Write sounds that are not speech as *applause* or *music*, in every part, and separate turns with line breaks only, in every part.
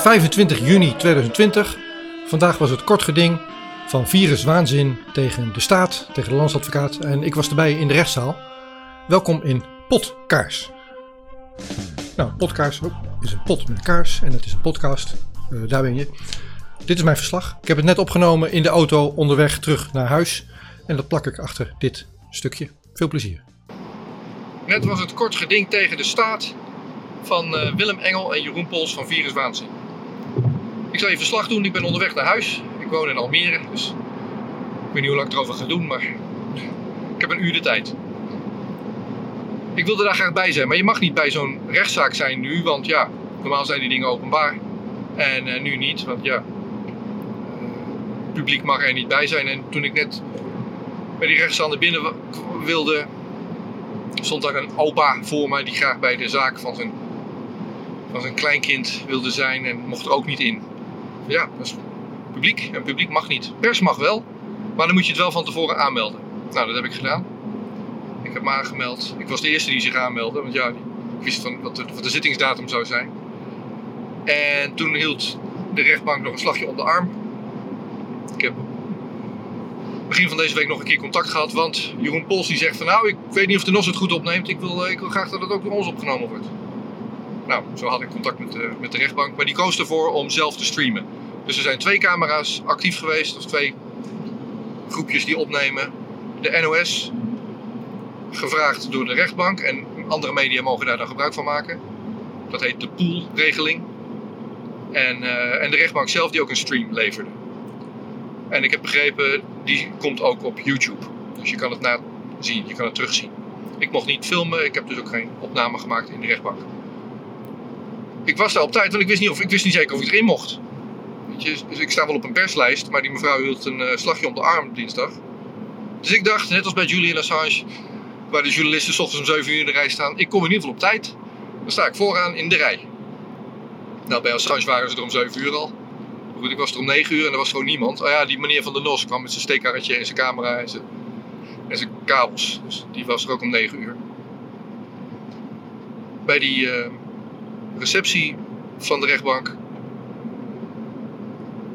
is
25 juni 2020. Vandaag was het kort geding van viruswaanzin tegen de staat, tegen de landsadvocaat. En ik was erbij in de rechtszaal. Welkom in Potkaars. Nou, Potkaars oh, is een pot met kaars en het is een podcast. Eh, daar ben je. Dit is mijn verslag. Ik heb het net opgenomen in de auto onderweg terug naar huis. En dat plak ik achter dit stukje. Veel plezier. Net was het kort geding tegen de staat van eh, Willem Engel en Jeroen Pols van Viruswaanzin. Ik zal je verslag doen. Ik ben onderweg naar huis. Ik woon in Almere, dus ik weet niet hoe lang ik erover ga doen, maar *laughs* ik heb een uur de tijd. Ik wilde daar graag bij zijn, maar je mag niet bij zo'n rechtszaak zijn nu, want ja, normaal zijn die dingen openbaar. En eh, nu niet, want ja, het publiek mag er niet bij zijn. En toen ik net bij die rechtszaal naar binnen wilde, stond daar een opa voor mij die graag bij de zaak van zijn, van zijn kleinkind wilde zijn en mocht er ook niet in. Ja, dat is publiek en publiek mag niet. Pers mag wel, maar dan moet je het wel van tevoren aanmelden. Nou, dat heb ik gedaan. Ik heb me aangemeld. Ik was de eerste die zich aanmeldde, want ja, ik wist van wat de, wat de zittingsdatum zou zijn. En toen hield de rechtbank nog een slagje om de arm. Ik heb begin van deze week nog een keer contact gehad, want Jeroen Pols die zegt van nou, ik weet niet of de NOS het goed opneemt. Ik wil, eh, ik wil graag dat het ook door ons opgenomen wordt. Nou, zo had ik contact met de, met de rechtbank, maar die koos ervoor om zelf te streamen. Dus er zijn twee camera's actief geweest, of twee groepjes die opnemen. De NOS, gevraagd door de rechtbank en andere media mogen daar dan gebruik van maken. Dat heet de poolregeling. En, eh, en de rechtbank zelf die ook een stream leverde. En ik heb begrepen, die komt ook op YouTube. Dus je kan het nazien, je kan het terugzien. Ik mocht niet filmen, ik heb dus ook geen opname gemaakt in de rechtbank. Ik was daar op tijd, want ik wist niet, of, ik wist niet zeker of ik erin mocht. Dus ik sta wel op een perslijst, maar die mevrouw hield een eh, slagje om de arm dinsdag. Dus ik dacht, net als bij Julian Assange, waar de journalisten 's ochtends om 7 uur in de rij staan, ik kom in ieder geval op tijd. Dan sta ik vooraan in de rij. Nou, bij Assange waren ze er om 7 uur al. Goed, ik was er om 9 uur en er was gewoon niemand. Oh ja, die meneer van de NOS kwam met zijn steekkarretje en zijn camera en zijn, en zijn kabels. Dus die was er ook om 9 uur. Bij die eh, receptie van de rechtbank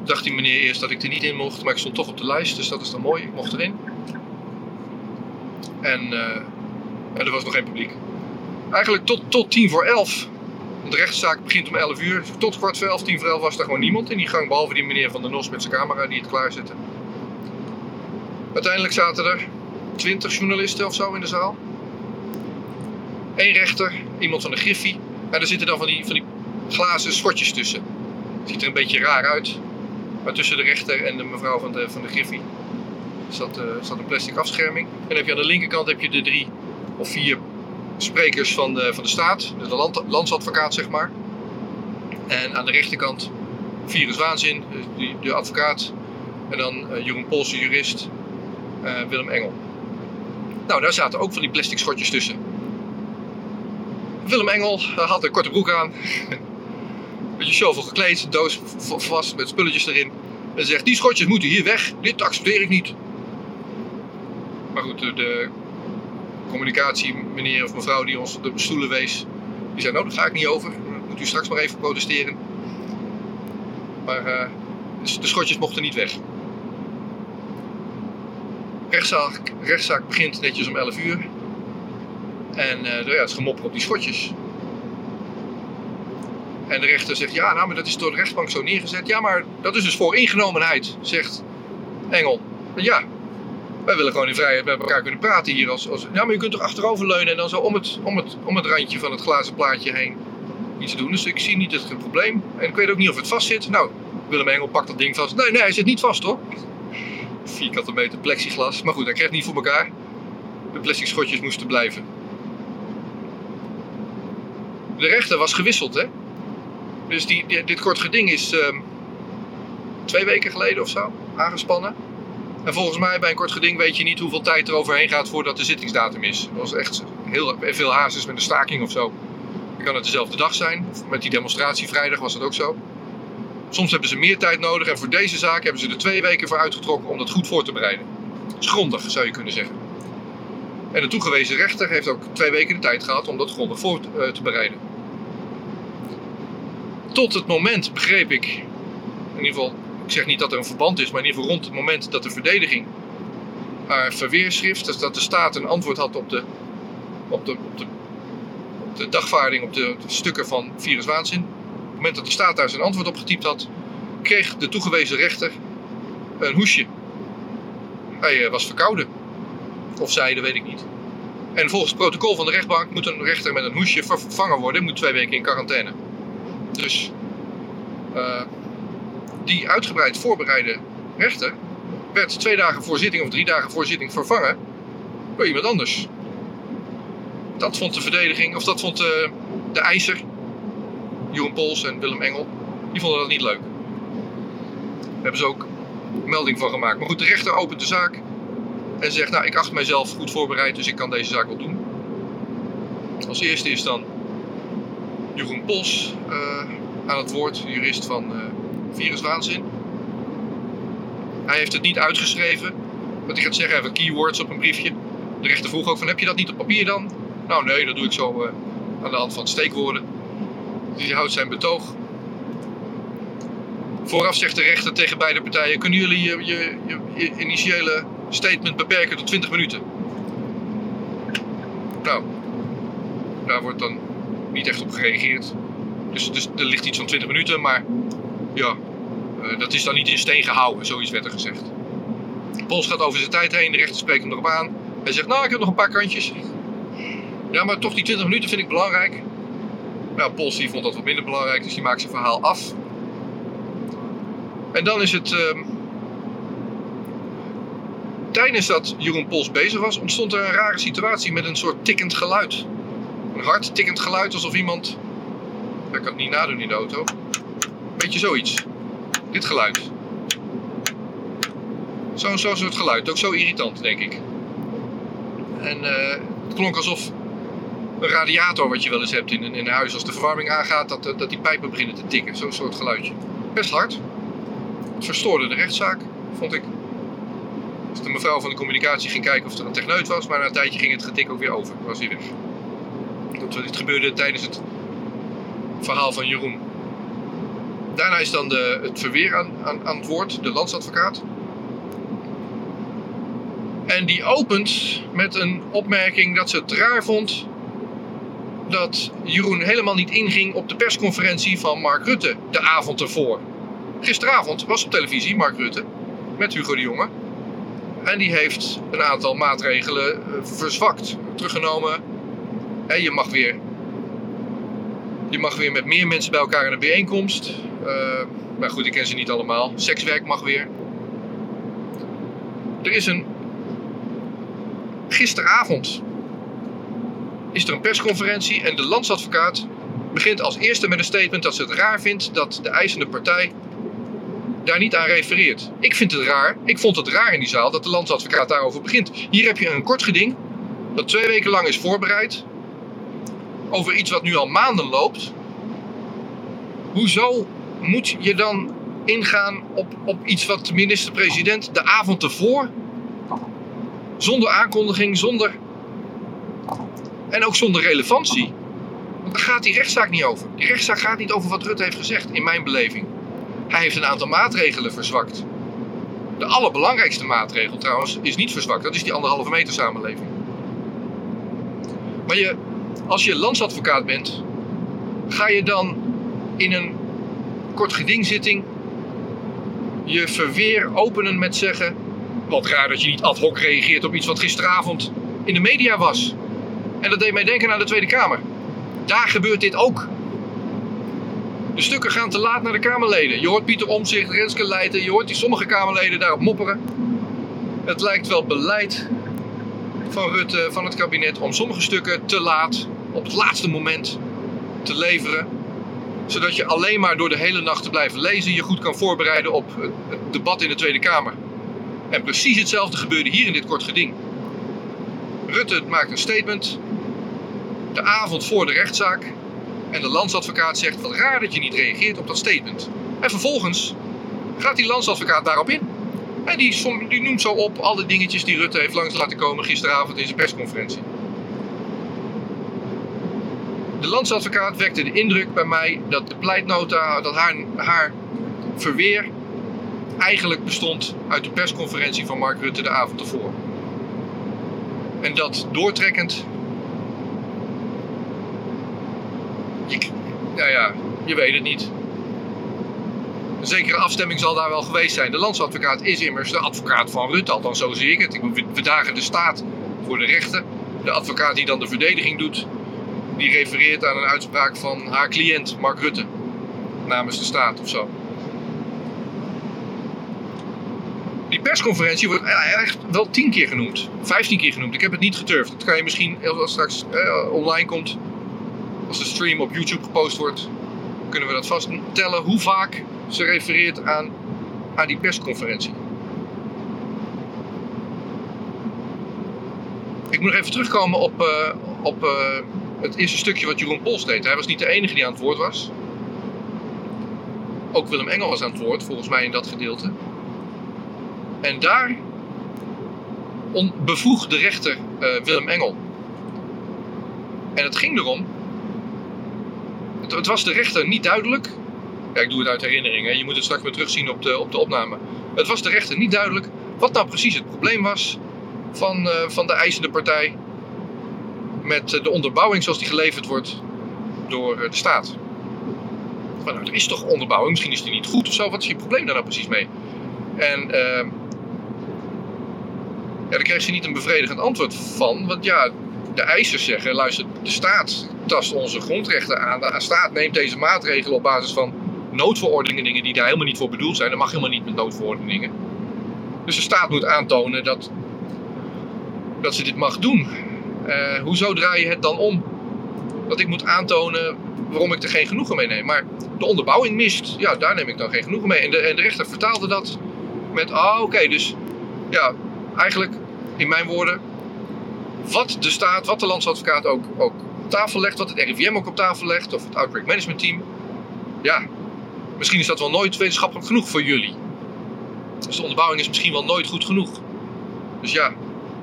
dacht die meneer eerst dat ik er niet in mocht, maar ik stond toch op de lijst, dus dat is dan mooi. Ik mocht erin. En, eh, er was nog geen publiek. Eigenlijk tot, tot tien voor elf. Want de rechtszaak begint om 11 uur. Tot kwart voor elf, tien voor elf was er gewoon niemand in die gang. Behalve die meneer van de NOS met zijn camera die het klaarzette. Uiteindelijk zaten er 20 journalisten of zo in de zaal. Eén rechter, iemand van de Griffie. En er zitten dan van die, van die glazen schotjes tussen. Ziet er een beetje raar uit. Maar tussen de rechter en de mevrouw van de, van de Griffie zat, eh, zat een plastic afscherming. En heb je aan de linkerkant heb je de drie of vier sprekers van de, van de staat, de land, landsadvocaat zeg maar. En aan de rechterkant Virus Waanzin, die, de advocaat. En dan eh, Jeroen Pols, jurist, eh, Willem Engel. Nou, daar zaten ook van die plastic schotjes tussen. Willem Engel eh, had een korte broek aan. *laughs* Beetje shovel gekleed, doos vast met spulletjes erin. En zegt, die schotjes moeten hier weg. Dit accepteer ik niet. Maar goed, de, communicatie meneer of mevrouw die ons de stoelen wees, die zei, nou, daar ga ik niet over. Moet u straks maar even protesteren. Maar eh, dus de schotjes mochten niet weg. Rechtszaak, rechtszaak begint netjes om 11 uur. En eh, ja, het is gemopper op die schotjes. En de rechter zegt, ja, nou, maar dat is door de rechtbank zo neergezet. Ja, maar dat is dus voor ingenomenheid, zegt Engel. Ja, wij willen gewoon in vrijheid met elkaar kunnen praten hier. Als, als, ja, maar je kunt toch achteroverleunen en dan zo om het, om, het, om het randje van het glazen plaatje heen iets doen. Dus ik zie niet het een probleem. En ik weet ook niet of het vast zit. Nou, Willem Engel pakt dat ding vast. Nee, nee, hij zit niet vast hoor. Vierkante meter plexiglas. Maar goed, hij krijgt niet voor elkaar. De plastic schotjes moesten blijven. De rechter was gewisseld, hè. Dus die, dit kort geding is ehm, twee weken geleden of zo aangespannen. En volgens mij bij een kort geding weet je niet hoeveel tijd er overheen gaat voordat de zittingsdatum is. Dat was echt heel veel hazes met een staking of zo. Dan kan het dezelfde dag zijn. Met die demonstratie vrijdag was dat ook zo. Soms hebben ze meer tijd nodig en voor deze zaak hebben ze er twee weken voor uitgetrokken om dat goed voor te bereiden. Dat grondig, zou je kunnen zeggen. En de toegewezen rechter heeft ook twee weken de tijd gehad om dat grondig voor eh, te bereiden. Tot het moment begreep ik, in ieder geval, ik zeg niet dat er een verband is, maar in ieder geval rond het moment dat de verdediging haar verweerschrift, dus dat de staat een antwoord had op de, op de, op de, dagvaarding, op de, de stukken van viruswaanzin. Op het moment dat de staat daar zijn antwoord op getypt had, kreeg de toegewezen rechter een hoesje. Hij eh, was verkouden. Of zij, dat weet ik niet. En volgens het protocol van de rechtbank moet een rechter met een hoesje vervangen worden, moet twee weken in quarantaine. Dus uh, die uitgebreid voorbereide rechter werd twee dagen voor zitting of drie dagen voor zitting vervangen door iemand anders. Dat vond de verdediging, of dat vond de, de eiser, Jeroen Pols en Willem Engel, die vonden dat niet leuk. Daar hebben ze ook melding van gemaakt. Maar goed, de rechter opent de zaak en zegt, nou ik acht mijzelf goed voorbereid, dus ik kan deze zaak wel doen. Als eerste is dan Jeroen Pols uh, aan het woord, jurist van uh, Viruswaanzin. Hij heeft het niet uitgeschreven. Wat hij gaat zeggen, heeft keywords op een briefje. De rechter vroeg ook van, heb je dat niet op papier dan? Nou nee, dat doe ik zo uh, aan de hand van steekwoorden. Hij houdt zijn betoog. Vooraf zegt de rechter tegen beide partijen: kunnen jullie je, je, initiële statement beperken tot 20 minuten? Nou, daar wordt dan niet echt op gereageerd. Dus, dus er ligt iets van 20 minuten, maar ja, uh, dat is dan niet in steen gehouden, zoiets werd er gezegd. Pols gaat over zijn tijd heen, de rechter spreekt hem erop aan. Hij zegt: Nou, ik heb nog een paar kantjes. Ja, maar toch die 20 minuten vind ik belangrijk. Nou, Pols die vond dat wat minder belangrijk, dus die maakt zijn verhaal af. En dan is het. Uh, tijdens dat Jeroen Pols bezig was, ontstond er een rare situatie met een soort tikkend geluid. Een hard tikkend geluid alsof iemand. Ik kan het niet nadoen in de auto. Beetje zoiets. Dit geluid. Zo'n zo soort geluid. Ook zo irritant, denk ik. En uh, het klonk alsof een radiator wat je wel eens hebt in een, huis als de verwarming aangaat, dat, dat die pijpen beginnen te tikken. Zo'n soort geluidje. Best hard. Het verstoorde de rechtszaak, vond ik. Dus de mevrouw van de communicatie ging kijken of er een techneut was, maar na een tijdje ging het getik ook weer over. Was hij weg. Dat, dit gebeurde tijdens het verhaal van Jeroen. Daarna is dan de, het verweer aan, aan, aan het woord, de landsadvocaat. En die opent met een opmerking dat ze het raar vond dat Jeroen helemaal niet inging op de persconferentie van Mark Rutte de avond ervoor. Gisteravond was op televisie Mark Rutte met Hugo de Jonge. En die heeft een aantal maatregelen eh, verzwakt, teruggenomen. En je mag weer, je mag weer met meer mensen bij elkaar in een bijeenkomst. Uh, maar goed, ik ken ze niet allemaal. Sekswerk mag weer. Er is een. Gisteravond is er een persconferentie en de landsadvocaat begint als eerste met een statement dat ze het raar vindt dat de eisende partij daar niet aan refereert. Ik vind het raar, ik vond het raar in die zaal dat de landsadvocaat daarover begint. Hier heb je een kort geding dat twee weken lang is voorbereid over iets wat nu al maanden loopt. Hoezo moet je dan ingaan op, op iets wat de minister-president de avond ervoor, zonder aankondiging, zonder. en ook zonder relevantie. Want daar gaat die rechtszaak niet over. Die rechtszaak gaat niet over wat Rutte heeft gezegd, in mijn beleving. Hij heeft een aantal maatregelen verzwakt. De allerbelangrijkste maatregel trouwens is niet verzwakt. Dat is die anderhalve meter samenleving. Maar je, als je landsadvocaat bent, ga je dan in een kort gedingzitting je verweer openen met zeggen... Wat raar dat je niet ad hoc reageert op iets wat gisteravond in de media was. En dat deed mij denken aan de Tweede Kamer. Daar gebeurt dit ook. De stukken gaan te laat naar de Kamerleden. Je hoort Pieter Omzicht, Renske Leijten, je hoort die sommige Kamerleden daarop mopperen. Het lijkt wel beleid van Rutte, van het kabinet, om sommige stukken te laat, op het laatste moment, te leveren. Zodat je alleen maar door de hele nacht te blijven lezen je goed kan voorbereiden op het debat in de Tweede Kamer. En precies hetzelfde gebeurde hier in dit kort geding. Rutte maakt een statement de avond voor de rechtszaak en de landsadvocaat zegt: Wat raar dat je niet reageert op dat statement. En vervolgens gaat die landsadvocaat daarop in. En die, die noemt zo op alle dingetjes die Rutte heeft langs laten komen gisteravond in zijn persconferentie. De landsadvocaat wekte de indruk bij mij dat de pleitnota, dat haar, haar verweer eigenlijk bestond uit de persconferentie van Mark Rutte de avond ervoor. En dat doortrekkend. Je, nou ja, je weet het niet. Een zekere afstemming zal daar wel geweest zijn. De landsadvocaat is immers de advocaat van Rutte, althans zo zie ik het. We dagen de staat voor de rechter. De advocaat die dan de verdediging doet, die refereert aan een uitspraak van haar cliënt, Mark Rutte, namens de staat of zo. Die persconferentie wordt echt wel tien keer genoemd, vijftien keer genoemd. Ik heb het niet geturfd. Dat kan je misschien, als straks eh, online komt, als de stream op YouTube gepost wordt, kunnen we dat vaststellen hoe vaak ze refereert aan, aan die persconferentie. Ik moet nog even terugkomen op, uh, op uh, het eerste stukje wat Jeroen Pols deed. Hij was niet de enige die aan het woord was. Ook Willem Engel was aan het woord, volgens mij in dat gedeelte. En daar bevoeg de rechter uh, Willem Engel. En het ging erom. Het, was de rechter niet duidelijk. Ik doe het uit herinnering. Hè. Je moet het straks weer terugzien op de, op de opname. Het was de rechter niet duidelijk wat nou precies het probleem was van, uh, van de eisende partij met de onderbouwing zoals die geleverd wordt door de staat. Maar nou, er is toch onderbouwing, misschien is die niet goed of zo. Wat is je probleem daar nou precies mee? En uh, daar kreeg ze niet een bevredigend antwoord van. Want ja, de eisers zeggen, luister, de staat tast onze grondrechten aan. De staat neemt deze maatregelen op basis van noodverordeningen, dingen die daar helemaal niet voor bedoeld zijn. Dat mag helemaal niet met noodverordeningen. Dus de staat moet aantonen dat, dat ze dit mag doen. Uh, hoezo draai je het dan om? Dat ik moet aantonen waarom ik er geen genoegen mee neem. Maar de onderbouwing mist, ja, daar neem ik dan geen genoegen mee. En de, en de rechter vertaalde dat met, ah, oké, dus ja, eigenlijk in mijn woorden, wat de staat, wat de landsadvocaat ook, ook op tafel legt, wat het RIVM ook op tafel legt, of het Outbreak Management Team, ja, misschien is dat wel nooit wetenschappelijk genoeg voor jullie. Dus de onderbouwing is misschien wel nooit goed genoeg. Dus ja,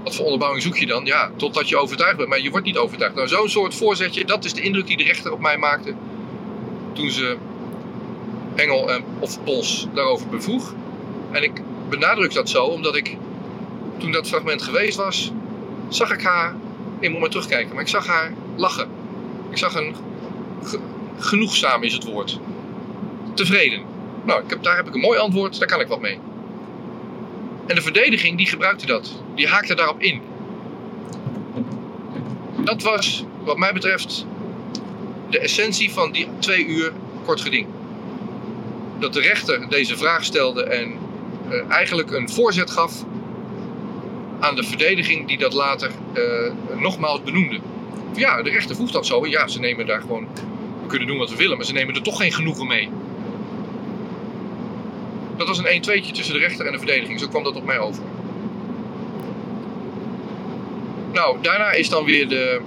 wat voor onderbouwing zoek je dan? Ja, totdat je overtuigd bent, maar je wordt niet overtuigd. Nou, zo'n soort voorzetje, dat is de indruk die de rechter op mij maakte toen ze Engel en, of Pols daarover bevroeg. En ik benadruk dat zo omdat ik toen dat fragment geweest was, zag ik haar, ik moet maar terugkijken, maar ik zag haar lachen. Ik zag een genoegzaam is het woord. Tevreden. Nou, ik heb, daar heb ik een mooi antwoord, daar kan ik wat mee. En de verdediging die gebruikte dat. Die haakte daarop in. Dat was, wat mij betreft, de essentie van die twee uur kort geding. Dat de rechter deze vraag stelde en uh, eigenlijk een voorzet gaf aan de verdediging die dat later uh, nogmaals benoemde. Ja, de rechter voegt dat zo. Ja, ze nemen daar gewoon. We kunnen doen wat we willen, maar ze nemen er toch geen genoegen mee. Dat was een 1-2'tje tussen de rechter en de verdediging. Zo kwam dat op mij over. Nou, daarna is dan weer de,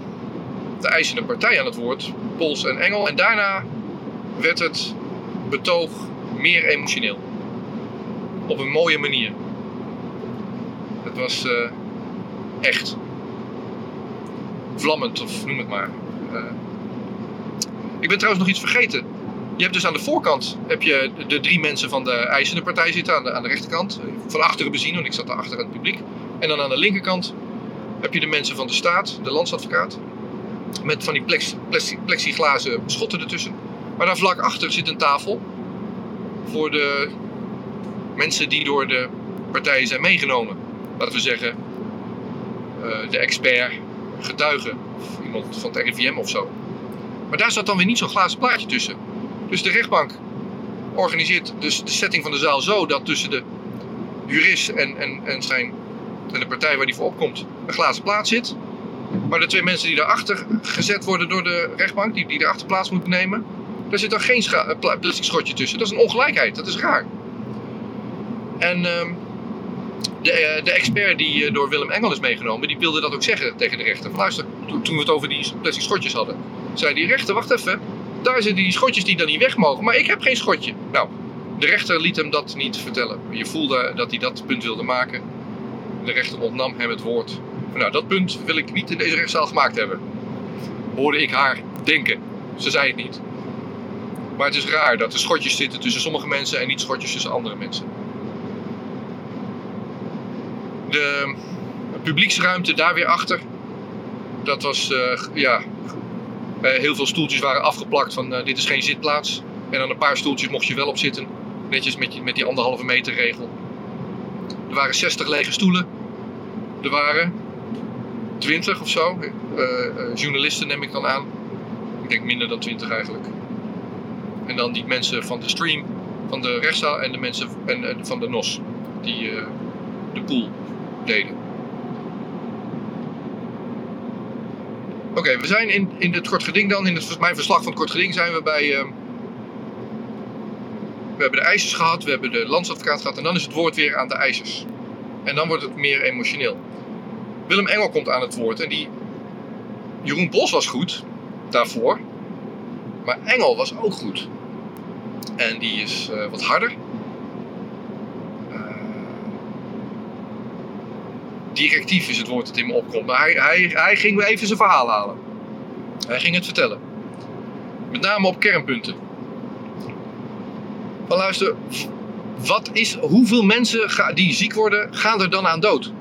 de eisende partij aan het woord, Pols en Engel. En daarna werd het betoog meer emotioneel. Op een mooie manier. Het was uh, echt vlammend, of noem het maar. Uh, ik ben trouwens nog iets vergeten. Je hebt dus aan de voorkant heb je de drie mensen van de eisende partij zitten aan de, aan de rechterkant. Van achteren bezien, want ik zat daar achter aan het publiek. En dan aan de linkerkant heb je de mensen van de staat, de landsadvocaat. Met van die plex, plexi, plexiglazen schotten ertussen. Maar daar vlak achter zit een tafel. Voor de mensen die door de partijen zijn meegenomen. Laten we zeggen, uh, de expert, getuige. Of iemand van het RIVM of zo. Maar daar zat dan weer niet zo'n glazen plaatje tussen. Dus de rechtbank organiseert dus de setting van de zaal zo dat tussen de jurist en, en, en, zijn, en de partij waar die voor opkomt een glazen plaat zit. Maar de twee mensen die daarachter gezet worden door de rechtbank, die, die daarachter plaats moeten nemen, daar zit dan geen plastic schotje tussen. Dat is een ongelijkheid, dat is raar. En uh, de, de, expert die door Willem Engel is meegenomen, die wilde dat ook zeggen tegen de rechter. Van, luister, toen we het over die plastic schotjes hadden, zei die rechter, wacht even, daar zitten die schotjes die dan niet weg mogen, maar ik heb geen schotje. Nou, De rechter liet hem dat niet vertellen. Je voelde dat hij dat punt wilde maken. De rechter ontnam hem het woord. Nou, dat punt wil ik niet in deze rechtszaal gemaakt hebben. Hoorde ik haar denken. Ze zei het niet. Maar het is raar dat er schotjes zitten tussen sommige mensen en niet schotjes tussen andere mensen. De publieksruimte daar weer achter. Dat was, uh, ja, uh, heel veel stoeltjes waren afgeplakt van uh, dit is geen zitplaats. En dan een paar stoeltjes mocht je wel op zitten. Netjes met, met die anderhalve meter regel. Er waren 60 lege stoelen. Er waren 20 of zo. journalisten neem ik dan aan. Ik denk minder dan 20 eigenlijk. En dan die mensen van de stream, van de rechtszaal en de mensen en, van de NOS. Die de pool deden. Oké, we zijn in, in het kort geding dan. In het, mijn verslag van kort geding zijn we bij... Uh, we hebben de eisers gehad, we hebben de landsadvocaat gehad en dan is het woord weer aan de eisers. En dan wordt het meer emotioneel. Willem Engel komt aan het woord en die... Jeroen Bos was goed daarvoor. Maar Engel was ook goed. En die is uh, wat harder. Directief is het woord dat in me opkomt. Maar hij, hij, hij ging even zijn verhaal halen. Hij ging het vertellen. Met name op kernpunten. Maar luister, wat is, hoeveel mensen die ziek worden, gaan er dan aan dood?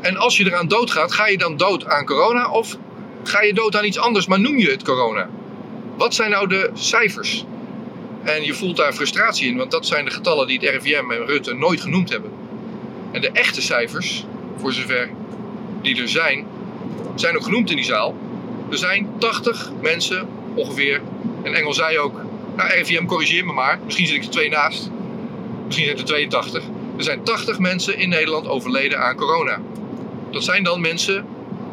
En als je eraan dood gaat, ga je dan dood aan corona of ga je dood aan iets anders, maar noem je het corona? Wat zijn nou de cijfers? En je voelt daar frustratie in, want dat zijn de getallen die het RIVM en Rutte nooit genoemd hebben. En de echte cijfers, voor zover die er zijn, zijn ook genoemd in die zaal. Er zijn 80 mensen ongeveer. En Engel zei ook, nou RIVM corrigeer me maar, misschien zit ik er twee naast. Misschien zijn er 82. Er zijn 80 mensen in Nederland overleden aan corona. Dat zijn dan mensen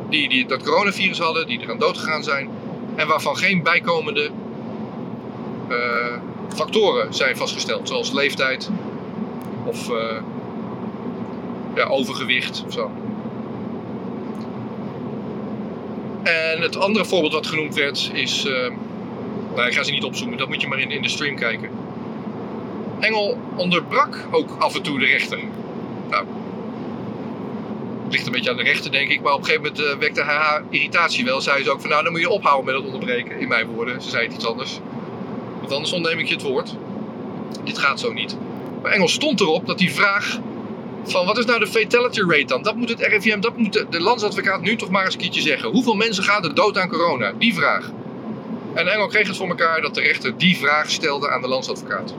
die, die dat coronavirus hadden, die eraan dood gegaan zijn. En waarvan geen bijkomende uh, factoren zijn vastgesteld. Zoals leeftijd of... Uh, overgewicht of zo. En het andere voorbeeld wat genoemd werd is. Uh, nou, ik ga ze niet opzoomen, dat moet je maar in, in de stream kijken. Engel onderbrak ook af en toe de rechter. Nou, ligt een beetje aan de rechter, denk ik. Maar op een gegeven moment uh, wekte haar irritatie wel. Zei ze ook van, nou, dan moet je ophouden met het onderbreken. In mijn woorden. Ze zei het iets anders. Want anders ontneem ik je het woord. Dit gaat zo niet. Maar Engel stond erop dat die vraag van wat is nou de fatality rate dan? Dat moet het RIVM, dat moet de, landsadvocaat nu toch maar eens een keertje zeggen. Hoeveel mensen gaan er dood aan corona? Die vraag. En Engel kreeg het voor elkaar dat de rechter die vraag stelde aan de landsadvocaat.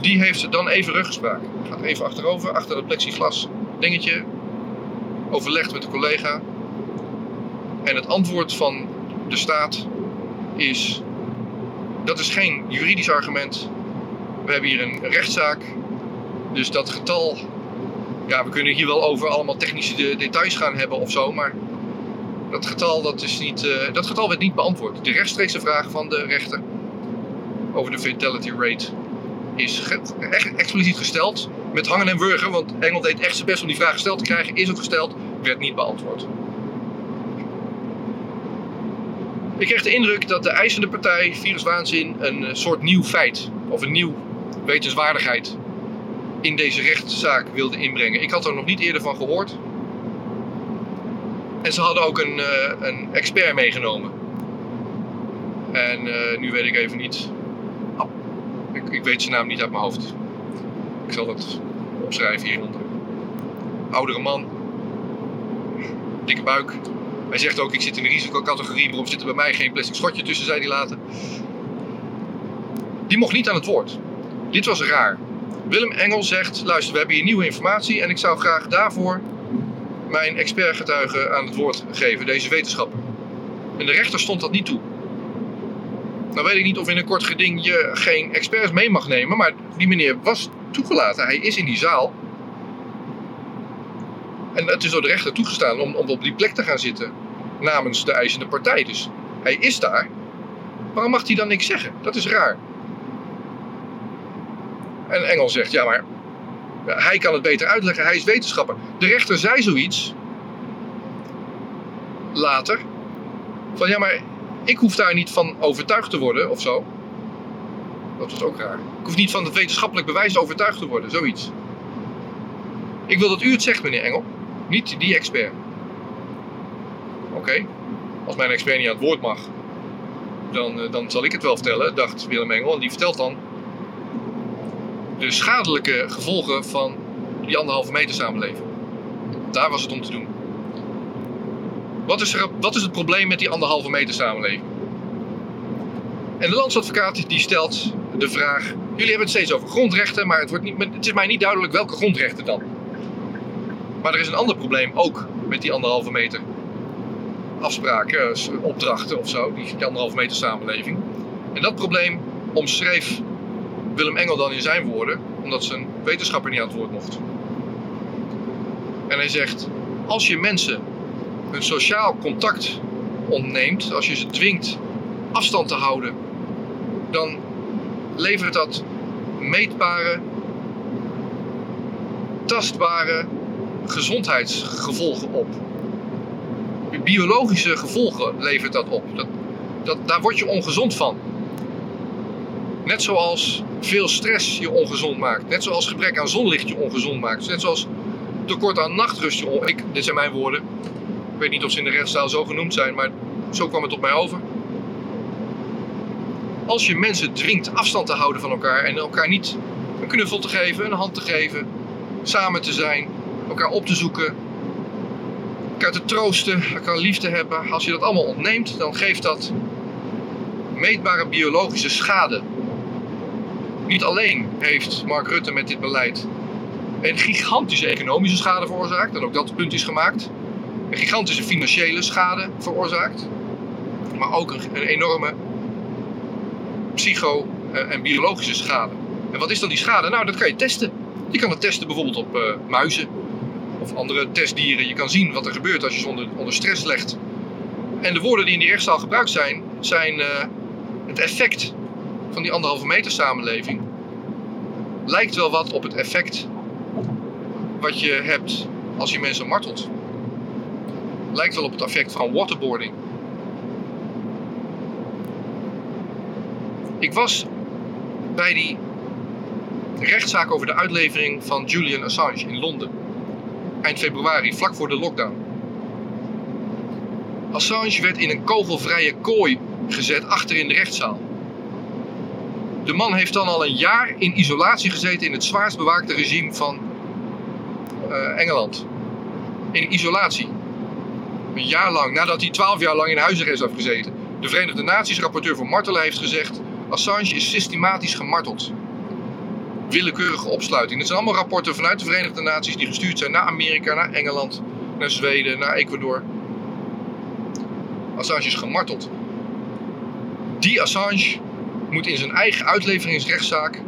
Die heeft dan even ruggespraak. Gaat even achterover, achter het plexiglas dingetje. Overlegt met de collega. En het antwoord van de staat is: dat is geen juridisch argument. We hebben hier een rechtszaak dus dat getal, ja, we kunnen hier wel over allemaal technische details gaan hebben of zo, maar dat getal, dat is niet, uh, dat getal werd niet beantwoord. De rechtstreekse vraag van de rechter over de fatality rate is echt expliciet gesteld met hangen en wurgen, want Engel deed echt zijn best om die vraag gesteld te krijgen, is ook gesteld, werd niet beantwoord. Ik kreeg de indruk dat de eisende partij, viruswaanzin, een eh, soort nieuw feit of een nieuw wetenswaardigheid in deze rechtszaak wilde inbrengen. Ik had er nog niet eerder van gehoord. En ze hadden ook een, uh, een expert meegenomen. En uh, nu weet ik even niet. Oh, ik, weet zijn naam niet uit mijn hoofd. Ik zal het opschrijven hieronder. Oudere man. Dikke buik. Hij zegt ook, ik zit in de risicocategorie. Waarom zit er bij mij geen plastic schotje tussen, zei hij later. Die mocht niet aan het woord. Dit was raar. Willem Engel zegt: luister, we hebben hier nieuwe informatie en ik zou graag daarvoor mijn expertgetuige aan het woord geven, deze wetenschapper. En de rechter stond dat niet toe. Nou weet ik niet of in een kort geding je geen experts mee mag nemen, maar die meneer was toegelaten. Hij is in die zaal. En het is door de rechter toegestaan om, om op die plek te gaan zitten namens de eisende partij. Dus hij is daar. Waarom mag hij dan niks zeggen? Dat is raar. En Engel zegt, ja maar hij kan het beter uitleggen, hij is wetenschapper. De rechter zei zoiets later. Van ja, maar ik hoef daar niet van overtuigd te worden of zo. Dat was ook raar. Ik hoef niet van het wetenschappelijk bewijs overtuigd te worden, zoiets. Ik wil dat u het zegt, meneer Engel. Niet die expert. Oké, als mijn expert niet aan het woord mag, dan, eh, dan zal ik het wel vertellen, dacht Willem Engel. En die vertelt dan de schadelijke gevolgen van die anderhalve meter samenleving. Daar was het om te doen. Wat is, er, wat is het probleem met die anderhalve meter samenleving? En de landsadvocaat die stelt de vraag: jullie hebben het steeds over grondrechten, maar het, wordt niet, het is mij niet duidelijk welke grondrechten dan. Maar er is een ander probleem ook met die anderhalve meter afspraken, opdrachten of zo, die anderhalve meter samenleving. En dat probleem omschreef Willem Engel dan in zijn woorden, omdat zijn wetenschapper niet aan het woord mocht. En hij zegt: als je mensen hun sociaal contact ontneemt, als je ze dwingt afstand te houden, dan levert dat meetbare, tastbare gezondheidsgevolgen op. Biologische gevolgen levert dat op. Dat, daar word je ongezond van. Net zoals veel stress je ongezond maakt. Net zoals gebrek aan zonlicht je ongezond maakt. Net zoals tekort aan nachtrust je on... Ik, dit zijn mijn woorden. Ik weet niet of ze in de rechtszaal zo genoemd zijn, maar zo kwam het op mij over. Als je mensen dwingt afstand te houden van elkaar en elkaar niet een knuffel te geven, een hand te geven, samen te zijn, elkaar op te zoeken, elkaar te troosten, elkaar lief te hebben. Als je dat allemaal ontneemt, dan geeft dat meetbare biologische schade. Niet alleen heeft Mark Rutte met dit beleid een gigantische economische schade veroorzaakt, en ook dat punt is gemaakt. Een gigantische financiële schade veroorzaakt, maar ook een, een enorme psycho- eh, en biologische schade. En wat is dan die schade? Nou, dat kan je testen. Je kan het testen bijvoorbeeld op uh, muizen of andere testdieren. Je kan zien wat er gebeurt als je ze onder, onder stress legt. En de woorden die in die rechtszaal gebruikt zijn, zijn uh, het effect van die anderhalve meter samenleving. Lijkt wel wat op het effect wat je hebt als je mensen martelt. Lijkt wel op het effect van waterboarding. Ik was bij die rechtszaak over de uitlevering van Julian Assange in Londen. Eind februari, vlak voor de lockdown. Assange werd in een kogelvrije kooi gezet achter in de rechtszaal. De man heeft dan al een jaar in isolatie gezeten in het zwaarst bewaakte regime van uh, Engeland. In isolatie. Een jaar lang, nadat hij twaalf jaar lang in huisarrest heeft gezeten. De Verenigde Naties rapporteur voor martelen heeft gezegd... Assange is systematisch gemarteld. Willekeurige opsluiting. Dit zijn allemaal rapporten vanuit de Verenigde Naties die gestuurd zijn naar Amerika, naar Engeland, naar Zweden, naar Ecuador. Assange is gemarteld. Die Assange moet in zijn eigen uitleveringsrechtszaak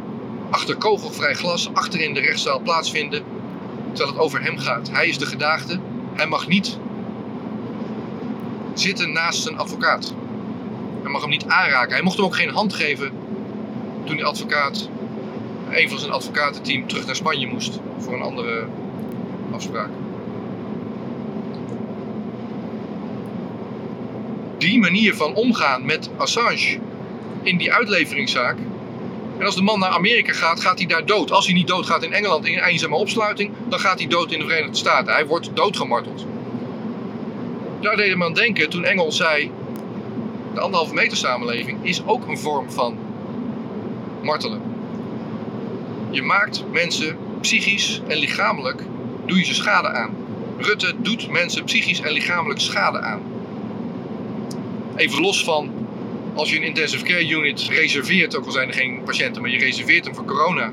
achter kogelvrij glas achter in de rechtszaal plaatsvinden terwijl het over hem gaat. Hij is de gedaagde. Hij mag niet zitten naast zijn advocaat. Hij mag hem niet aanraken. Hij mocht hem ook geen hand geven toen die advocaat, een van zijn advocatenteam, terug naar Spanje moest voor een andere afspraak. Die manier van omgaan met Assange in die uitleveringszaak en als de man naar Amerika gaat, gaat hij daar dood. Als hij niet doodgaat in Engeland in een eenzame opsluiting, dan gaat hij dood in de Verenigde Staten. Hij wordt doodgemarteld. Daar deed men aan denken toen Engel zei: de anderhalve meter samenleving is ook een vorm van martelen. Je maakt mensen psychisch en lichamelijk, doe je ze schade aan. Rutte doet mensen psychisch en lichamelijk schade aan. Even los van als je een intensive care unit reserveert, ook al zijn er geen patiënten, maar je reserveert hem voor corona.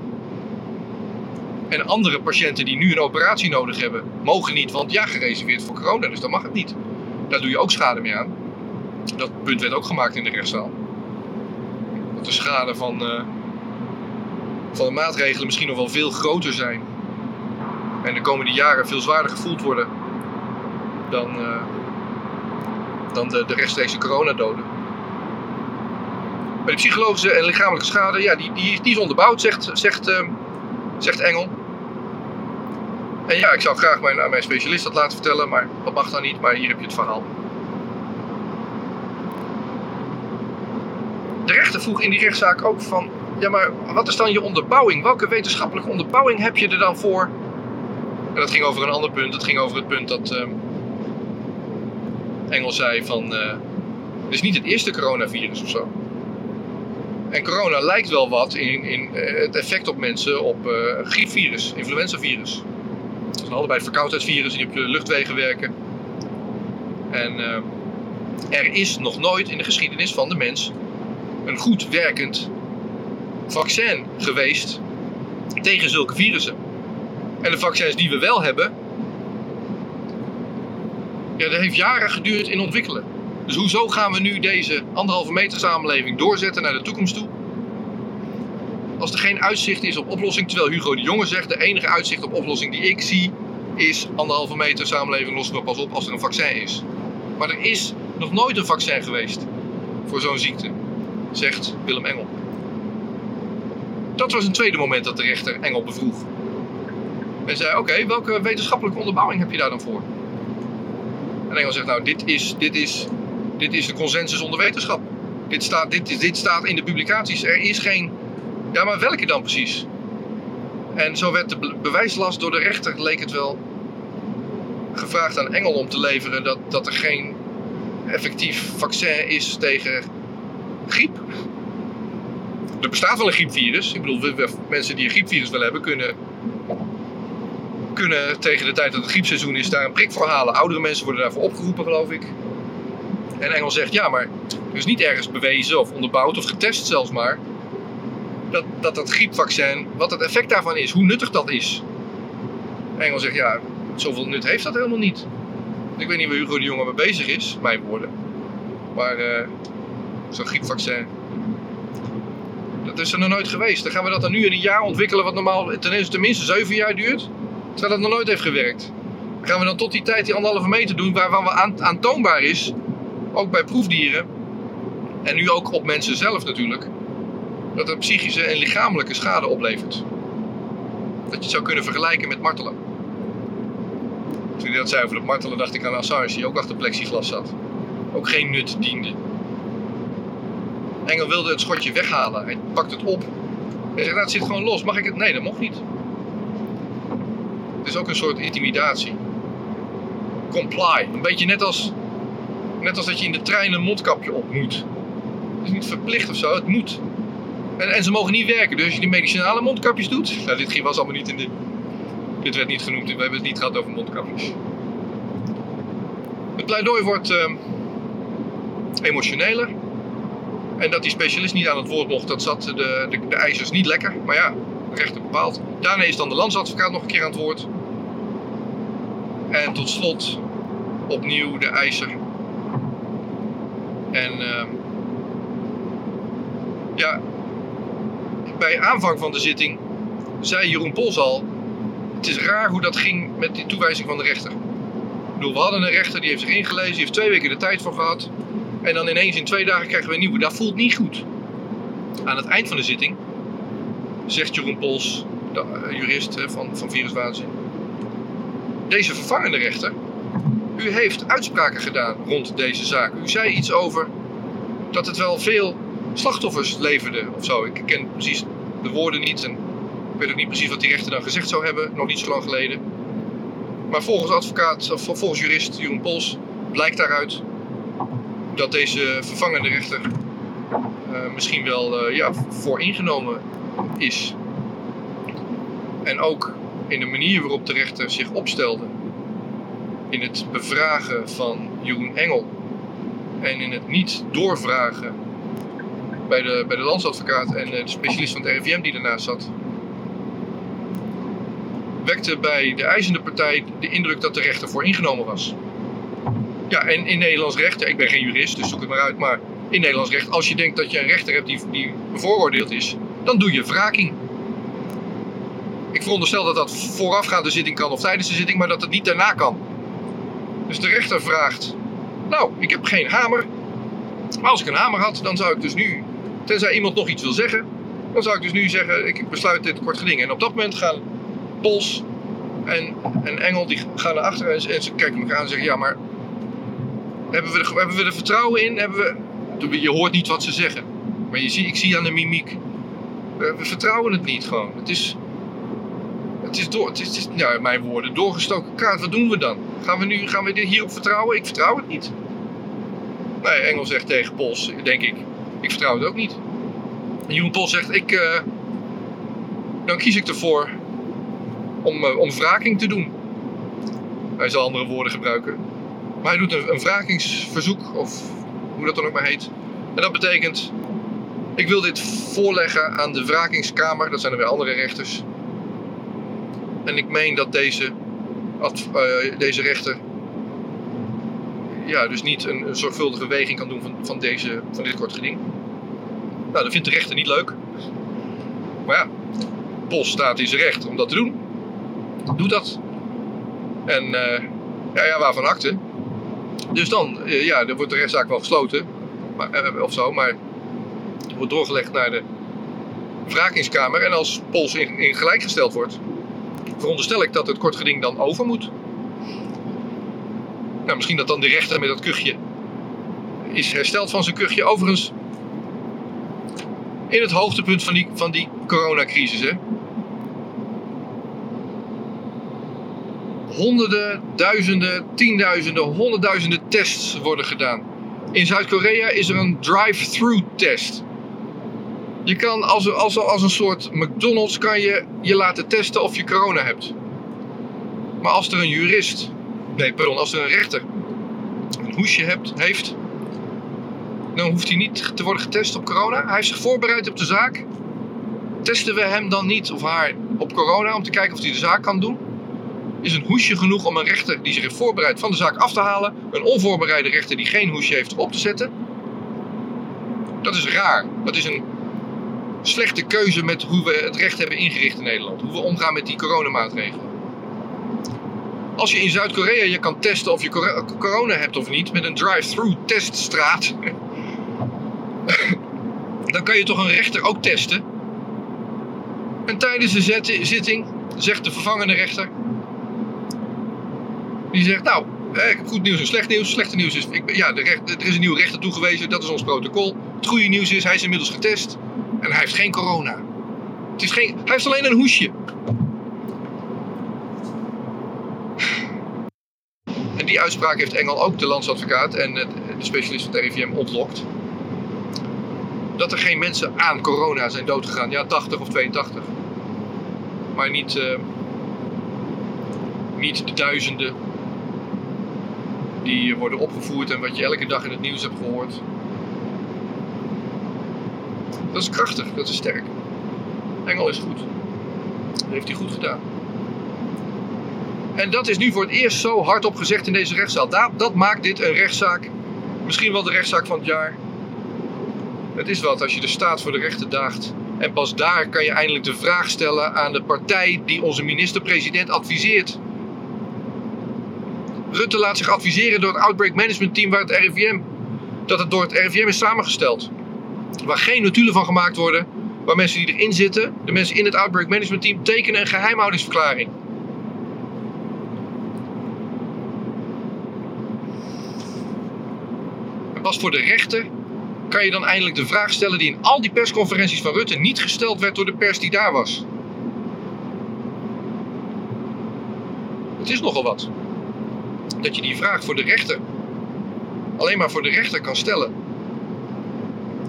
En andere patiënten die nu een operatie nodig hebben, mogen niet, want ja, gereserveerd voor corona, dus dan mag het niet. Daar doe je ook schade mee aan. Dat punt werd ook gemaakt in de rechtszaal. Dat de schade van, uh, van de maatregelen misschien nog wel veel groter zijn. En de komende jaren veel zwaarder gevoeld worden dan, uh, dan de, de rechtstreekse coronadoden. De psychologische en lichamelijke schade, ja, die, die, die is onderbouwd, zegt, zegt, uh, zegt Engel. En ja, ik zou graag mijn, mijn specialist dat laten vertellen, maar dat mag dan niet. Maar hier heb je het verhaal. De rechter vroeg in die rechtszaak ook van, ja, maar wat is dan je onderbouwing? Welke wetenschappelijke onderbouwing heb je er dan voor? En dat ging over een ander punt. Dat ging over het punt dat ehm Engel zei van... eh het is niet het eerste coronavirus of zo. En corona lijkt wel wat in, in eh, het effect op mensen op eh griepvirus, influenzavirus. Dat zijn allebei verkoudheidsvirussen die op je luchtwegen werken. En eh, er is nog nooit in de geschiedenis van de mens een goed werkend vaccin geweest tegen zulke virussen. En de vaccins die we wel hebben, ja, dat heeft jaren geduurd in ontwikkelen. Dus hoezo gaan we nu deze anderhalve meter samenleving doorzetten naar de toekomst toe? Als er geen uitzicht is op oplossing, terwijl Hugo de Jonge zegt, de enige uitzicht op oplossing die ik zie, is anderhalve meter samenleving lossen we pas op als er een vaccin is. Maar er is nog nooit een vaccin geweest voor zo'n ziekte, zegt Willem Engel. Dat was een tweede moment dat de rechter Engel bevroeg. En zei, oké, welke wetenschappelijke onderbouwing heb je daar dan voor? En Engel zegt, nou, dit is, dit is, dit is de consensus onder wetenschap. Dit staat, dit, dit staat in de publicaties. Er is geen... Ja, maar welke dan precies? En zo werd de be- bewijslast door de rechter, leek het wel, gevraagd aan Engel om te leveren dat, dat er geen effectief vaccin is tegen griep. Er bestaat wel een griepvirus. Ik bedoel, mensen die een griepvirus willen hebben, kunnen, kunnen tegen de tijd dat het griepseizoen is daar een prik voor halen. Oudere mensen worden daarvoor opgeroepen, geloof ik. En Engel zegt, ja, maar er is niet ergens bewezen of onderbouwd of getest zelfs maar... dat dat, dat griepvaccin, wat het effect daarvan is, hoe nuttig dat is. Engel zegt, ja, zoveel nut heeft dat helemaal niet. Ik weet niet waar Hugo de Jonge mee bezig is, mijn woorden. Maar eh, zo'n griepvaccin, dat is er nog nooit geweest. Dan gaan we dat dan nu in een jaar ontwikkelen, wat normaal ten- tenminste zeven jaar duurt. Terwijl dat nog nooit heeft gewerkt. Dan gaan we dan tot die tijd die anderhalve meter doen, waarvan we aan, aantoonbaar is, ook bij proefdieren, en nu ook op mensen zelf natuurlijk, dat het psychische en lichamelijke schade oplevert. Dat je het zou kunnen vergelijken met martelen. Toen hij dat zei over het martelen, dacht ik aan Assange, die ook achter plexiglas zat. Ook geen nut diende. Engel wilde het schotje weghalen. Hij pakt het op. Hij zegt, nou, het zit gewoon los. Mag ik het? Nee, dat mocht niet. Het is ook een soort intimidatie. Comply. Een beetje net als, net als dat je in de trein een mondkapje op moet. Het is niet verplicht of zo, het moet. En, en ze mogen niet werken. Dus als je die medicinale mondkapjes doet. Nou, dit was allemaal niet in de. Dit werd niet genoemd. We hebben het niet gehad over mondkapjes. Het pleidooi wordt ehm, emotioneler. En dat die specialist niet aan het woord mocht, dat zat de, de, de eisers niet lekker. Maar ja, rechter bepaalt. Daarna is dan de landsadvocaat nog een keer aan het woord. En tot slot opnieuw de eiser. En ehm, ja, bij aanvang van de zitting zei Jeroen Pols al... Het is raar hoe dat ging met die toewijzing van de rechter. Bedoel, we hadden een rechter die heeft zich ingelezen, die heeft twee weken de tijd voor gehad. En dan ineens in twee dagen krijgen we een nieuwe. Dat voelt niet goed. Aan het eind van de zitting zegt Jeroen Pols, de eh, jurist van, van Viruswaanzin. Deze vervangende rechter, u heeft uitspraken gedaan rond deze zaak. U zei iets over dat het wel veel slachtoffers leverde of zo. Ik ken precies de woorden niet en ik weet ook niet precies wat die rechter dan gezegd zou hebben, nog niet zo lang geleden. Maar volgens advocaat, of volgens jurist Jeroen Pols blijkt daaruit dat deze vervangende rechter eh, misschien wel eh, ja, vooringenomen is. En ook in de manier waarop de rechter zich opstelde in het bevragen van Jeroen Engel en in het niet doorvragen bij de, bij de landsadvocaat en eh, de specialist van het RIVM die ernaast zat, wekte bij de eisende partij de indruk dat de rechter vooringenomen was. Ja, en in Nederlands recht, ik ben geen jurist, dus zoek het maar uit, maar in Nederlands recht, als je denkt dat je een rechter hebt die, die bevooroordeeld is, dan doe je wraking. Ik veronderstel dat dat voorafgaand de zitting kan of tijdens de zitting, maar dat het niet daarna kan. Dus de rechter vraagt, nou, ik heb geen hamer, maar als ik een hamer had, dan zou ik dus nu, tenzij iemand nog iets wil zeggen, dan zou ik dus nu zeggen, ik besluit dit kort geding. En op dat moment gaan Pols en, en Engel, die gaan naar achteren en, ze kijken elkaar aan en zeggen, ja, maar hebben we, er, hebben we er vertrouwen in? Hebben we... Je hoort niet wat ze zeggen. Maar je zie, ik zie aan de mimiek we vertrouwen het niet gewoon. Het is, het is, door, het is, in mijn woorden, doorgestoken kaart. Wat doen we dan? Gaan we, nu, gaan we hierop vertrouwen? Ik vertrouw het niet. Nee, Engel zegt tegen Pols, denk ik, ik vertrouw het ook niet. En Pols zegt, ik, eh, dan kies ik ervoor om, eh, om wraking te doen. Hij zal andere woorden gebruiken. Maar hij doet een, een wrakingsverzoek, of hoe dat dan ook maar heet. En dat betekent, ik wil dit voorleggen aan de wrakingskamer. Dat zijn er weer andere rechters. En ik meen dat deze, eh, deze rechter ja, dus niet een, zorgvuldige weging kan doen van, van, deze, van dit kort geding. Nou, dat vindt de rechter niet leuk. Maar ja, Bos staat in zijn recht om dat te doen. Doe dat. En eh, ja, ja, waarvan akte. Dus dan, eh, ja, dan wordt de rechtszaak wel gesloten. Maar, of zo, maar wordt doorgelegd naar de wrakingskamer. En als Pols in, in gelijk gesteld wordt, veronderstel ik dat het kort geding dan over moet. Nou, misschien dat dan de rechter met dat kuchje is hersteld van zijn kuchje. Overigens, in het hoogtepunt van die, van die coronacrisis, hè. Honderden, duizenden, tienduizenden, honderdduizenden tests worden gedaan. In Zuid-Korea is er een drive-through test. Je kan als, als, als een soort McDonald's kan je je laten testen of je corona hebt. Maar als er een jurist, nee pardon, als er een rechter een hoesje hebt, heeft, dan hoeft hij niet te worden getest op corona. Hij heeft zich voorbereid op de zaak. Testen we hem dan niet of haar op corona om te kijken of hij de zaak kan doen? Is een hoesje genoeg om een rechter die zich heeft voorbereid van de zaak af te halen, een onvoorbereide rechter die geen hoesje heeft op te zetten? Dat is raar. Dat is een slechte keuze met hoe we het recht hebben ingericht in Nederland. Hoe we omgaan met die coronamaatregelen. Als je in Zuid-Korea je kan testen of je cor- corona hebt of niet met een drive-through teststraat, *laughs* dan kan je toch een rechter ook testen. En tijdens de zitting zegt de vervangende rechter, die zegt, nou, ik heb goed nieuws en slecht nieuws. Slechte nieuws is, ja, er is een nieuwe rechter toegewezen, dat is ons protocol. Het goede nieuws is, hij is inmiddels getest en hij heeft geen corona. Het is geen, hij heeft alleen een hoesje. En die uitspraak heeft Engel ook de landsadvocaat en de specialist van het RIVM ontlokt. Dat er geen mensen aan corona zijn doodgegaan. Ja, 80 of 82. Maar niet, eh, niet de duizenden die worden opgevoerd en wat je elke dag in het nieuws hebt gehoord. Dat is krachtig, dat is sterk. Engel is goed. Dat heeft hij goed gedaan. En dat is nu voor het eerst zo hardop gezegd in deze rechtszaal. Da- Dat maakt dit een rechtszaak. Misschien wel de rechtszaak van het jaar. Het is wat als je de staat voor de rechter daagt. En pas daar kan je eindelijk de vraag stellen aan de partij die onze minister-president adviseert. Rutte laat zich adviseren door het Outbreak Management Team waar het RIVM, dat het door het RIVM is samengesteld. Waar geen notulen van gemaakt worden, waar mensen die erin zitten, de mensen in het Outbreak Management Team, tekenen een geheimhoudingsverklaring. En pas voor de rechter kan je dan eindelijk de vraag stellen die in al die persconferenties van Rutte niet gesteld werd door de pers die daar was. Het is nogal wat. Dat je die vraag voor de rechter alleen maar voor de rechter kan stellen.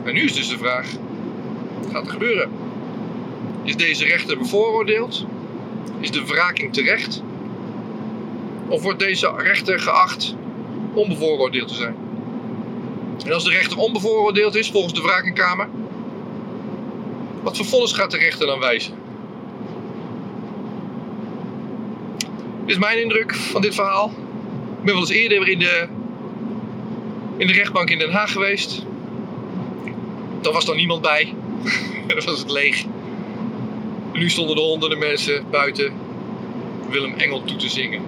En nu is dus de vraag: wat gaat er gebeuren? Is deze rechter bevooroordeeld? Is de wraking terecht? Of wordt deze rechter geacht onbevooroordeeld te zijn? En als de rechter onbevooroordeeld is, volgens de wrakenkamer, wat vervolgens gaat de rechter dan wijzen? Dit is mijn indruk van dit verhaal. Ik ben wel eens eerder in de, in de rechtbank in Den Haag geweest. Daar was dan niemand bij. *laughs* Dan was het leeg. Nu stonden er honderden mensen buiten Willem Engel toe te zingen.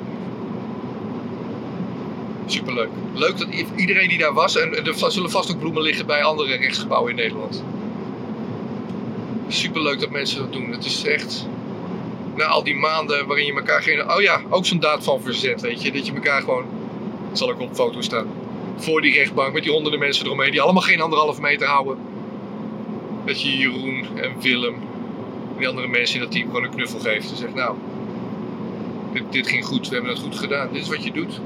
Superleuk. Leuk dat iedereen die daar was, en er zullen vast ook bloemen liggen bij andere rechtsgebouwen in Nederland. Superleuk dat mensen dat doen. Het is echt, na al die maanden waarin je elkaar geen... Oh ja, ook zo'n daad van verzet, weet je. Dat je elkaar gewoon, het zal ook op foto staan, voor die rechtbank met die honderden mensen eromheen die allemaal geen anderhalve meter houden. Dat je Jeroen en Willem Die andere mensen dat die gewoon een knuffel geeft en zegt nou, dit, dit ging goed, we hebben het goed gedaan, dit is wat je doet.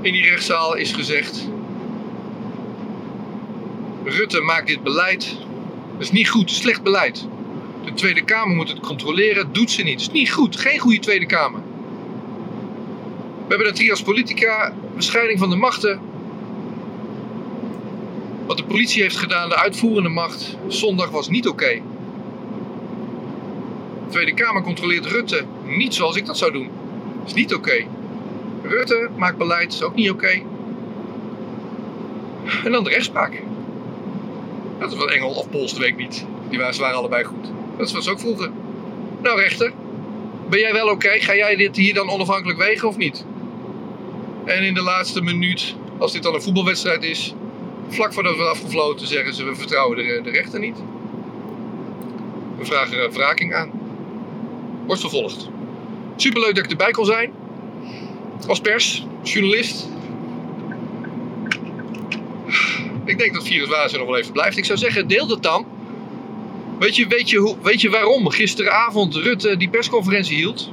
In die rechtszaal is gezegd, Rutte maakt dit beleid, dat is niet goed, slecht beleid. De Tweede Kamer moet het controleren, doet ze niet. Dat is niet goed, geen goede Tweede Kamer. We hebben hier als politica, bescheiding van de machten. Wat de politie heeft gedaan, de uitvoerende macht, zondag was niet oké. De Tweede Kamer controleert Rutte niet zoals ik dat zou doen. Is niet oké. Rutte maakt beleid, is ook niet oké. En dan de rechtspraak. Dat is wat Engel of Pols de week niet. Die waren, ze waren allebei goed. Dat was ook vroeger. Nou rechter, ben jij wel oké? Ga jij dit hier dan onafhankelijk wegen of niet? En in de laatste minuut, als dit dan een voetbalwedstrijd is, vlak voordat we afgefloten zeggen ze we vertrouwen de, de rechter niet. We vragen wraking aan. Wordt vervolgd. Superleuk dat ik erbij kon zijn. Als pers, journalist. Ik denk dat Virus Wazen nog wel even blijft. Ik zou zeggen, deel dat dan. Weet je, weet, je hoe, weet je waarom gisteravond Rutte die persconferentie hield?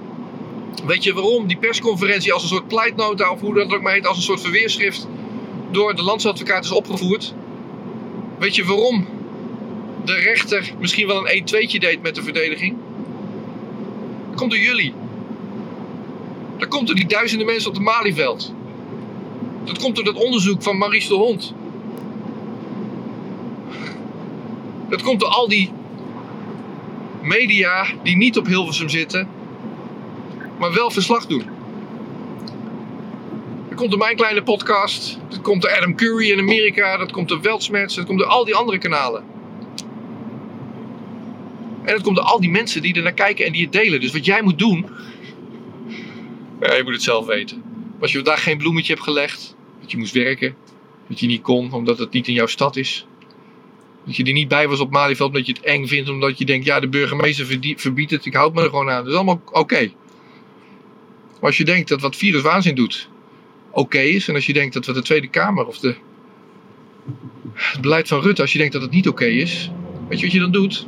Weet je waarom die persconferentie als een soort pleitnota, of hoe dat ook maar heet, als een soort verweerschrift door de landsadvocaat is opgevoerd? Weet je waarom de rechter misschien wel een 1-2'tje deed met de verdediging? Dat komt door jullie. Dat komt door die duizenden mensen op het Malieveld. Dat komt door dat onderzoek van Maurice de Hond. Dat komt door al die media die niet op Hilversum zitten, maar wel verslag doen. Dat komt door mijn kleine podcast. Dat komt door Adam Curry in Amerika. Dat komt door Weltsmets. Dat komt door al die andere kanalen. En dat komt door al die mensen die er naar kijken en die het delen. Dus wat jij moet doen. Ja, je moet het zelf weten. Als je vandaag geen bloemetje hebt gelegd. Dat je moest werken. Dat je niet kon omdat het niet in jouw stad is. Dat je er niet bij was op Malieveld omdat je het eng vindt. Omdat je denkt, ja de burgemeester verbiedt het. Ik houd me er gewoon aan. Dat is allemaal oké. Maar als je denkt dat wat virus waanzin doet oké is. En als je denkt dat wat de Tweede Kamer of de, het beleid van Rutte, als je denkt dat het niet oké is. Weet je wat je dan doet?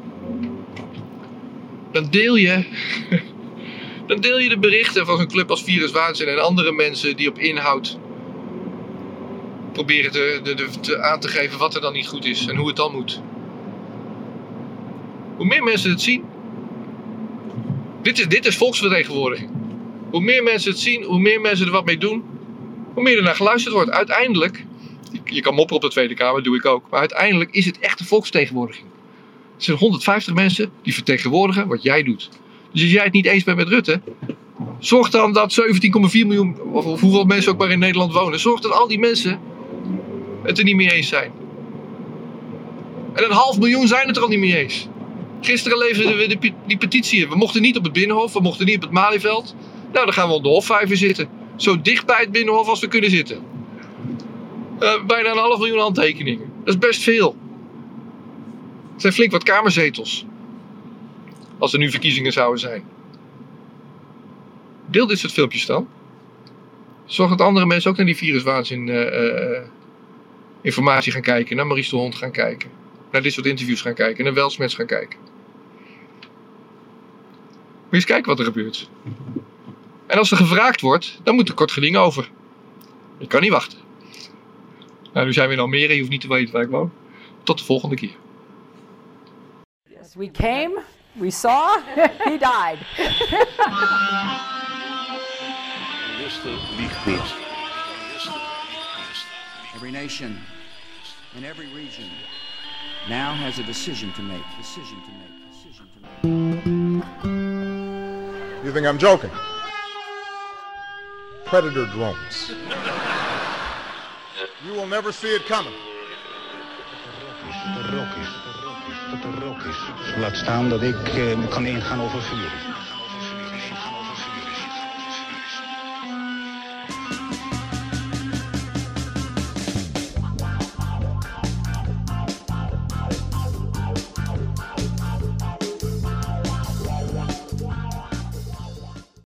Dan deel je *laughs* dan deel je de berichten van zo'n club als Virus Waanzin en andere mensen die op inhoud proberen te, de, te, aan te geven wat er dan niet goed is en hoe het dan moet. Hoe meer mensen het zien, dit is, dit is volksvertegenwoordiging. Hoe meer mensen het zien, hoe meer mensen er wat mee doen, hoe meer er naar geluisterd wordt. Uiteindelijk, je kan mopperen op de Tweede Kamer, doe ik ook, maar uiteindelijk is het echt een volksvertegenwoordiging. Er zijn 150 mensen die vertegenwoordigen wat jij doet. Dus als jij het niet eens bent met Rutte, zorg dan dat 17,4 miljoen, of hoeveel mensen ook maar in Nederland wonen, zorg dat al die mensen het er niet mee eens zijn. En een half miljoen zijn het er al niet mee eens. Gisteren leverden we de, die petitie. We mochten niet op het Binnenhof, we mochten niet op het Malieveld. Nou, dan gaan we op de Hofvijver zitten. Zo dicht bij het Binnenhof als we kunnen zitten. Uh, bijna een half miljoen handtekeningen. Dat is best veel. Het zijn flink wat kamerzetels. Als er nu verkiezingen zouden zijn. Deel dit soort filmpjes dan. Zorg dat andere mensen ook naar die viruswaanzin uh, uh, informatie gaan kijken. Naar Maurice de Hond gaan kijken. Naar dit soort interviews gaan kijken. Naar Welsmets gaan kijken. Moet eens kijken wat er gebeurt. En als er gevraagd wordt, dan moet er kort geding over. Ik kan niet wachten. Nou, nu zijn we in Almere. Je hoeft niet te weten waar ik woon. Tot de volgende keer.
Yes, we came, we saw, *laughs* he died.
Every nation in every region now has a decision to make. Decision to make. Decision to make.
You think I'm joking? Predator drones. You will never see it coming.
Laat staan dat ik uh, kan ingaan over vuur.